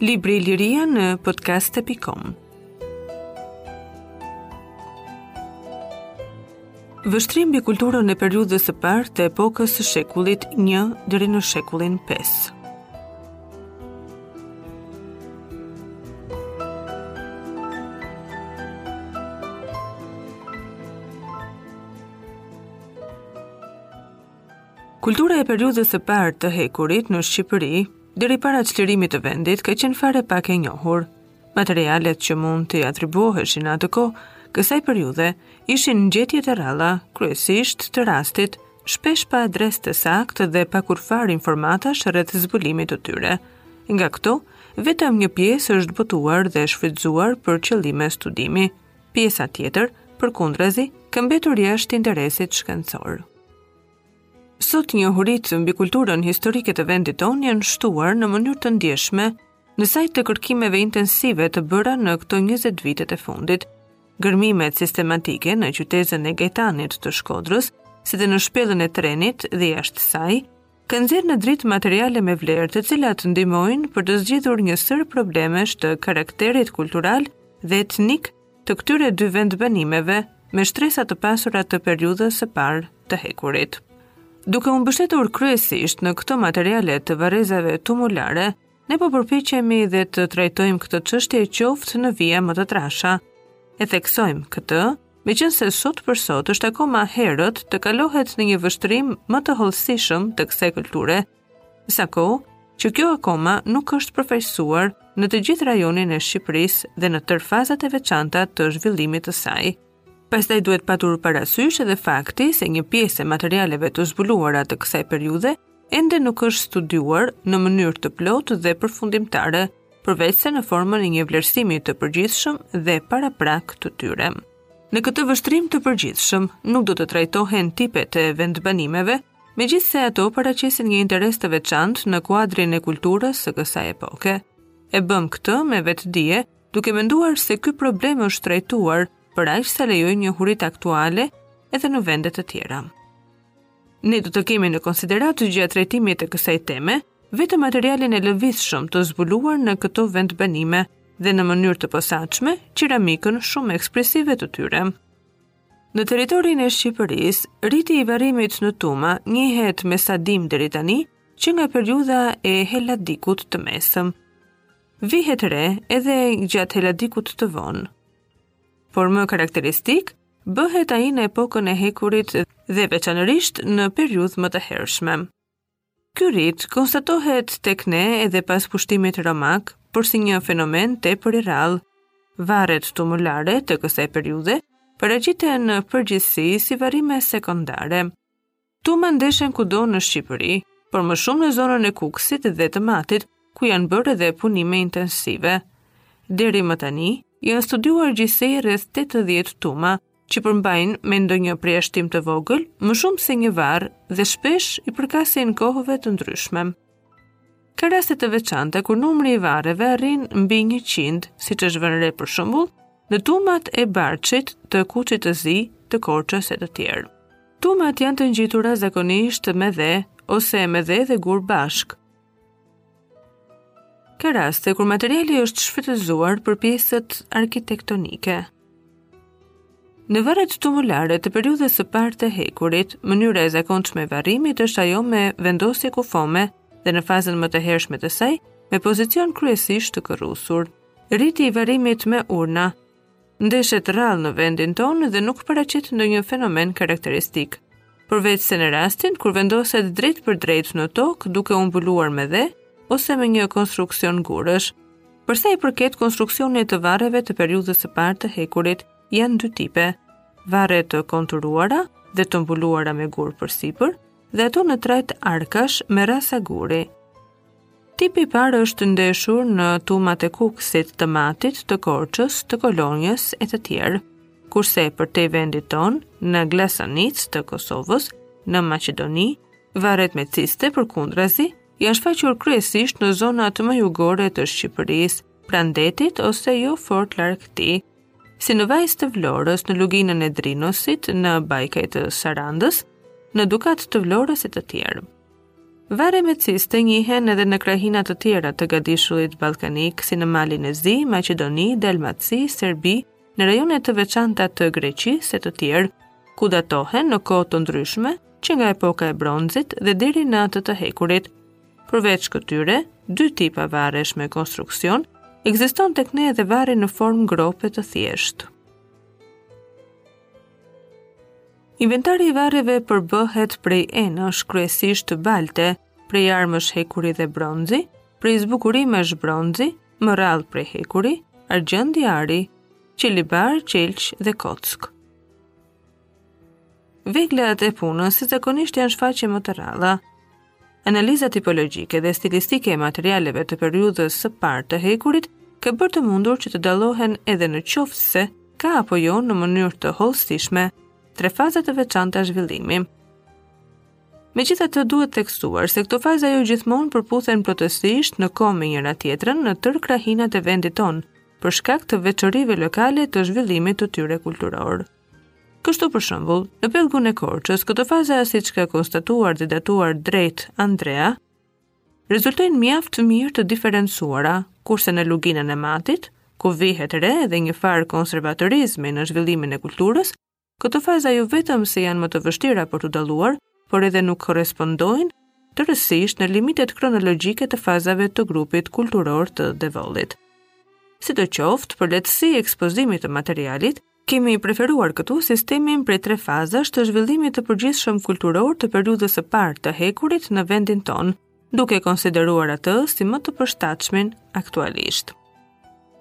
Libri Iliria në podcast.com Vështrim mbi kulturën e periudhës së parë të epokës së shekullit 1 deri në shekullin 5. Kultura e periudhës së parë të hekurit në Shqipëri, deri para çlirimit të vendit, ka qenë fare pak e njohur. Materialet që mund t'i atribuoheshin atë kohë kësaj periudhe ishin gjetje të rralla, kryesisht të rastit, shpesh pa adresë të saktë dhe pa kurrfarë informatash rreth zbulimit të tyre. Nga këto, vetëm një pjesë është botuar dhe shfrytëzuar për qëllime studimi. Pjesa tjetër, përkundrazi, ka mbetur jashtë interesit shkencor. Sot njohuritë mbi kulturën historike të vendit tonë janë shtuar në mënyrë të ndjeshme në sajë të kërkimeve intensive të bëra në këto 20 vitet e fundit. Gërmimet sistematike në qytezën e Gajtanit të Shkodrës, si dhe në shpellën e Trenit dhe jashtë saj, kanë nxjerrë në dritë materiale me vlerë të cilat ndihmojnë për të zgjidhur një sërë problemesh të karakterit kultural dhe etnik të këtyre dy vendbanimeve me shtresa të pasura të periudhës së parë të hekurit. Duke u mbështetur kryesisht në këto materiale të varrezave tumulare, ne po përpiqemi dhe të trajtojmë këto çështje qoftë në vija më të trasha. E theksojmë këtë, meqenëse sot për sot është akoma herët të kalohet në një vështrim më të hollësishëm të kësaj kulture, Sa kohë që kjo akoma nuk është përfaqësuar në të gjithë rajonin e Shqipërisë dhe në tërë fazat e veçanta të zhvillimit të saj. Pastaj duhet patur parasysh edhe fakti se një pjesë e materialeve të zbuluara të kësaj periudhe ende nuk është studiuar në mënyrë të plotë dhe përfundimtare, përveçse në formën e një vlerësimi të përgjithshëm dhe paraprak të tyre. Në këtë vështrim të përgjithshëm nuk do të trajtohen tipet e vendbanimeve, Megjithëse ato paraqesin një interes të veçantë në kuadrin e kulturës së kësaj epoke. E bëmë këtë me vetëdije, duke menduar se ky problem është trajtuar për aq sa lejojnë njohuritë aktuale edhe në vende të tjera. Ne do të kemi në konsideratë gjatë trajtimit të kësaj teme vetëm materialin e lëvizshëm të zbuluar në këto vendbanime dhe në mënyrë të posaçme qeramikën shumë ekspresive të tyre. Në territorin e Shqipërisë, riti i varrimit në tuma njihet me sa dimë deri tani që nga periudha e Heladikut të mesëm. Vihet re edhe gjatë Heladikut të vonë. Por më karakteristik bëhet ai në epokën e hekurit dhe veçanërisht në periudhë më të hershme. Ky rit konstatohet tek ne edhe pas pushtimit romak, por si një fenomen tepër i rrallë. Varret tumulare të kësaj periudhe paraqiten në përgjithësi si varrime sekondare. Tuma ndeshen kudo në Shqipëri, por më shumë në zonën e Kukësit dhe të Matit, ku janë bërë edhe punime intensive. Deri më tani, janë studiuar gjithsej rreth 80 tuma, që përmbajnë me ndonjë përjashtim të vogël, më shumë se një varr dhe shpesh i përkasin kohëve të ndryshme. Ka raste të veçanta kur numri i varreve arrin mbi 100, siç është vënë re për shembull, në tumat e Barçit, të Kuçit të Zi, të Korçës e të tjerë. Tumat janë të ngjitura zakonisht me dhe ose me dhe dhe gurë bashkë. Ka raste kur materiali është shfrytëzuar për pjesët arkitektonike. Në varret tumulare të periudhës së parë të hekurit, mënyra e zakonshme e varrimit është ajo me vendosje kufome dhe në fazën më të hershme të saj, me pozicion kryesisht të kërrusur. Riti i varrimit me urna Ndeshet rrallë në vendin tonë dhe nuk paraqet ndonjë fenomen karakteristik. Përveçse në rastin kur vendoset drejtpërdrejt në tokë duke u mbuluar me dhe ose me një konstruksion gurësh. Përsa i përket konstruksionit të varreve të periudhës së parë të hekurit, janë dy tipe: varre të konturuara dhe të mbuluara me gurë përsipër dhe ato në trajtë arkash me rasa guri. Tipi i parë është ndeshur në tumat e Kukësit, të Matit, të Korçës, të Kolonjës e të tjerë. Kurse përtej vendit tonë, në Glasanic të Kosovës, në Maqedoni, varret me ciste përkundrazi, janë shfaqur kryesisht në zonat më jugore të Shqipërisë, pranë detit ose jo fort larg tij. Si në Vajzë të Vlorës, në luginën e Drinosit, në Bajkaj të Sarandës, në Dukat të Vlorës e të tjerë. Varre me ciste njihen edhe në krahina të tjera të gadishullit ballkanik, si në Malin e Zi, Maqedoni, Dalmaci, Serbi, në rajone të veçanta të Greqisë e të tjerë, ku datohen në kohë të ndryshme, që nga epoka e bronzit dhe deri në atë të hekurit. Përveç këtyre, dy tipa varresh me konstruksion, ekziston tek ne edhe varri në formë grope të thjeshtë. Inventari i varreve përbëhet prej enësh, kryesisht balte, prej armësh hekuri dhe bronzi, prej zbukurimesh bronzi, më rrallë prej hekuri, argjendi, ari, qelibar, qelq dhe kockë. Veglat e punës si zakonisht janë shfaqje më të rralla, Analiza tipologjike dhe stilistike e materialeve të periudhës së parë të hekurit ka bërë të mundur që të dallohen edhe në qoftë se akoma jo në mënyrë të hollësishme tre faza të veçanta zhvillimi. Megjithatë duhet theksuar se këto faza jo gjithmonë përputhen plotësisht në kohë me njëra-tjetrën në tërë krahinat e vendit tonë, për shkak të veçorive lokale të zhvillimit të tyre kulturor. Kështu për shembull, në pellgun e Korçës, këto faza siç ka konstatuar dhe datuar drejt Andrea, rezultojnë mjaft mirë të diferencuara, kurse në luginën e Matit, ku vihet re edhe një farë konservatorizmi në zhvillimin e kulturës, këto faza jo vetëm se janë më të vështira për t'u dalluar, por edhe nuk korrespondojnë tërësisht në limitet kronologjike të fazave të grupit kulturor të Devollit. Sidoqoftë, për lehtësi ekspozimit të materialit, Kemi preferuar këtu sistemin prej tre fazash të zhvillimit të përgjithshëm kulturor të periudhës së parë të hekurit në vendin tonë, duke konsideruar atë si më të përshtatshmin aktualisht.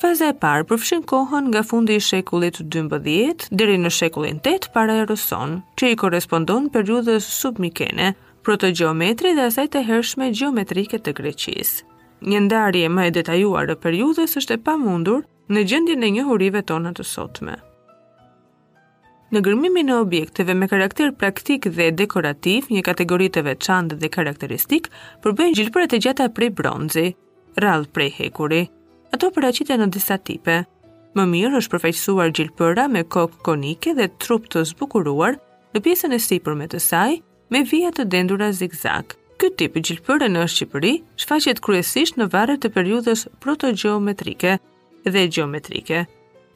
Faza e parë përfshin kohën nga fundi i shekullit 12 deri në shekullin 8 para erës sonë, që i korrespondon periudhës submikene, protogjeometrike dhe asaj të hershme gjeometrike të Greqisë. Një ndarje më e detajuar e periudhës është e pamundur në gjendjen e njohurive tona të sotme. Në gërmimin e objekteve me karakter praktik dhe dekorativ, një kategori të veçantë dhe karakteristike, përbëjnë gjilpërat e gjata prej bronzi, rrallë prej hekuri. Ato paraqiten në disa tipe. Më mirë është përfaqësuar gjilpëra me kokë konike dhe trup të zbukuruar në pjesën e sipërme të saj, me vija të dendura zigzag. Ky tip gjilpëre në Shqipëri shfaqet kryesisht në varret e periudhës protogjeometrike dhe gjeometrike,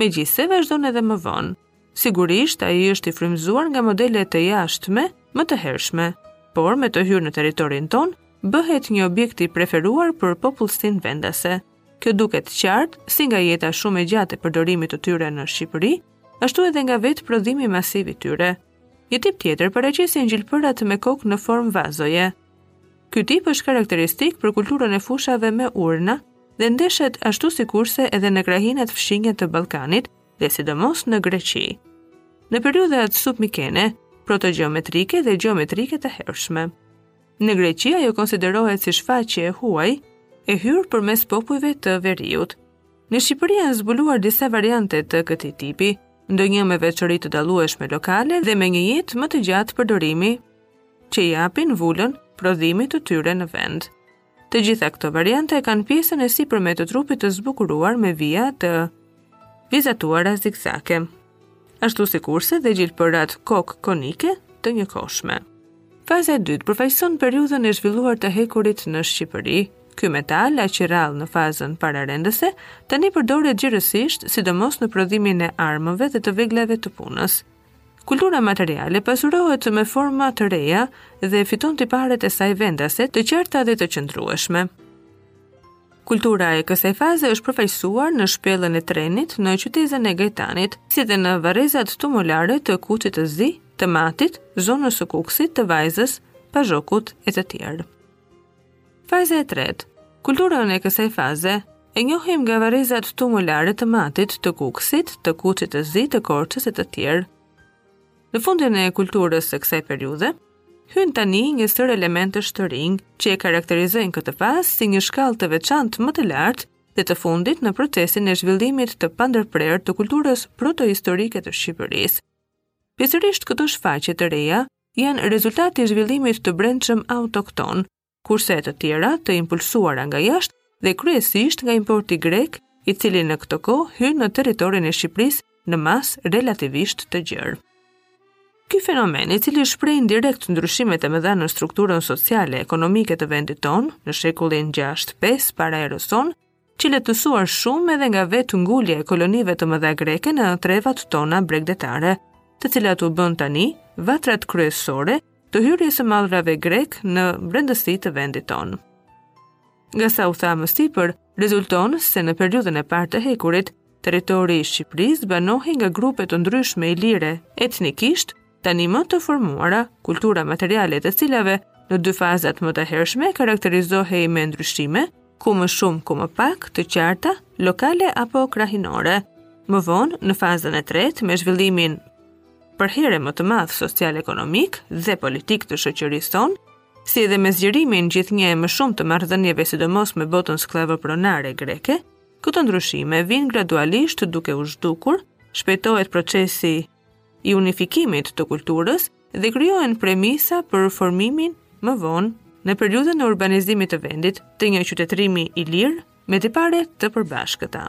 megjithëse vazhdon edhe më vonë. Sigurisht, ai është i frymëzuar nga modele të jashtme më të hershme, por me të hyrë në territorin tonë, bëhet një objekt i preferuar për popullsinë vendase. Kjo duket qartë si nga jeta shumë e gjatë e përdorimit të tyre në Shqipëri, ashtu edhe nga vetë prodhimi masiv i tyre. Të Një tip tjetër paraqesin gjilpërat me kokë në formë vazoje. Ky tip është karakteristik për kulturën e fushave me urna dhe ndeshet ashtu sikurse edhe në krahinat fqinje të Ballkanit dhe sidomos në Greqi në periudhat submikene, protogjeometrike dhe gjeometrike të hershme. Në Greqi ajo konsiderohet si shfaqje e huaj e hyrë përmes popujve të veriut. Në Shqipëri janë zbuluar disa variante të këtij tipi, ndonjë me veçori të dallueshme lokale dhe me një jetë më të gjatë përdorimi, që i japin vulën prodhimit të tyre në vend. Të gjitha këto variante e kanë pjesën e sipërme të trupit të zbukuruar me vija të vizatuara zigzage. ashtu sikurse dhe gjilpërat kokëkonike të njëkohshme. Faza e dytë përfaqëson periudën e zhvilluar të hekurit në Shqipëri. Ky metal, aq i rrallë në fazën pararendëse, tani përdoret gjerësisht, sidomos në prodhimin e armëve dhe të veglave të punës. Kultura materiale pasurohet me forma të reja dhe fiton tiparet e saj vendase të qarta dhe të qëndrueshme. Kultura e kësaj faze është përfaqësuar në shpellën e Trenit, në qytezën e Gajtanit, si dhe në varrezat tumulare të Kuçit të Zi, të Matit, zonës së Kukësit, të Vajzës, Pazhokut e të tjerë. Faza e tretë. Kulturën e kësaj faze e njohim nga varrezat tumulare të Matit, të Kukësit, të Kuçit të Zi, të Korçës e të tjerë. Në fundin e kulturës së kësaj periudhe, Hyjnë tani një sërë elementesh të rinj që e karakterizojnë këtë fazë si një shkallë të veçantë më të lartë dhe të fundit në procesin e zhvillimit të pandërprerë të kulturës protohistorike të Shqipërisë. Pjesërisht këto shfaqje të reja janë rezultati i zhvillimit të brendshëm autokton, kurse të tjera të impulsuara nga jashtë dhe kryesisht nga importi grek, i cili në këtë kohë hyn në territorin e Shqipërisë në masë relativisht të gjerë. Ky fenomen, i cili shpreh direkt ndryshimet e mëdha në strukturën sociale ekonomike të vendit tonë në shekullin 6-5 para erës sonë, qe lehtësuar shumë edhe nga vetë ngulja e kolonive të mëdha greke në trevat tona bregdetare, të cilat u bënë tani vatrat kryesore të hyrjes së mallrave greke në brendësi të vendit tonë. Nga sa u tha më sipër, rezulton se në periudhën e parë të hekurit, territori i Shqipërisë banohej nga grupe të ndryshme ilire etnikisht Tani më të formuara, kultura materiale e të cilave në dy fazat më të hershme karakterizohej me ndryshime, ku më shumë, ku më pak, të qarta, lokale apo krahinore. Më vonë, në fazën e tretë, me zhvillimin përherë më të madh social-ekonomik dhe politik të shoqërisë sonë, si edhe me zgjerimin gjithnjë e më shumë të marrëdhënieve sidomos me botën skllavopronare greke, këto ndryshime vijnë gradualisht duke u zhdukur, shpejtohet procesi i unifikimit të kulturës dhe krijohen premisa për formimin më vonë në periudhën e urbanizimit të vendit të një qytetërimi ilir me tipare të përbashkëta.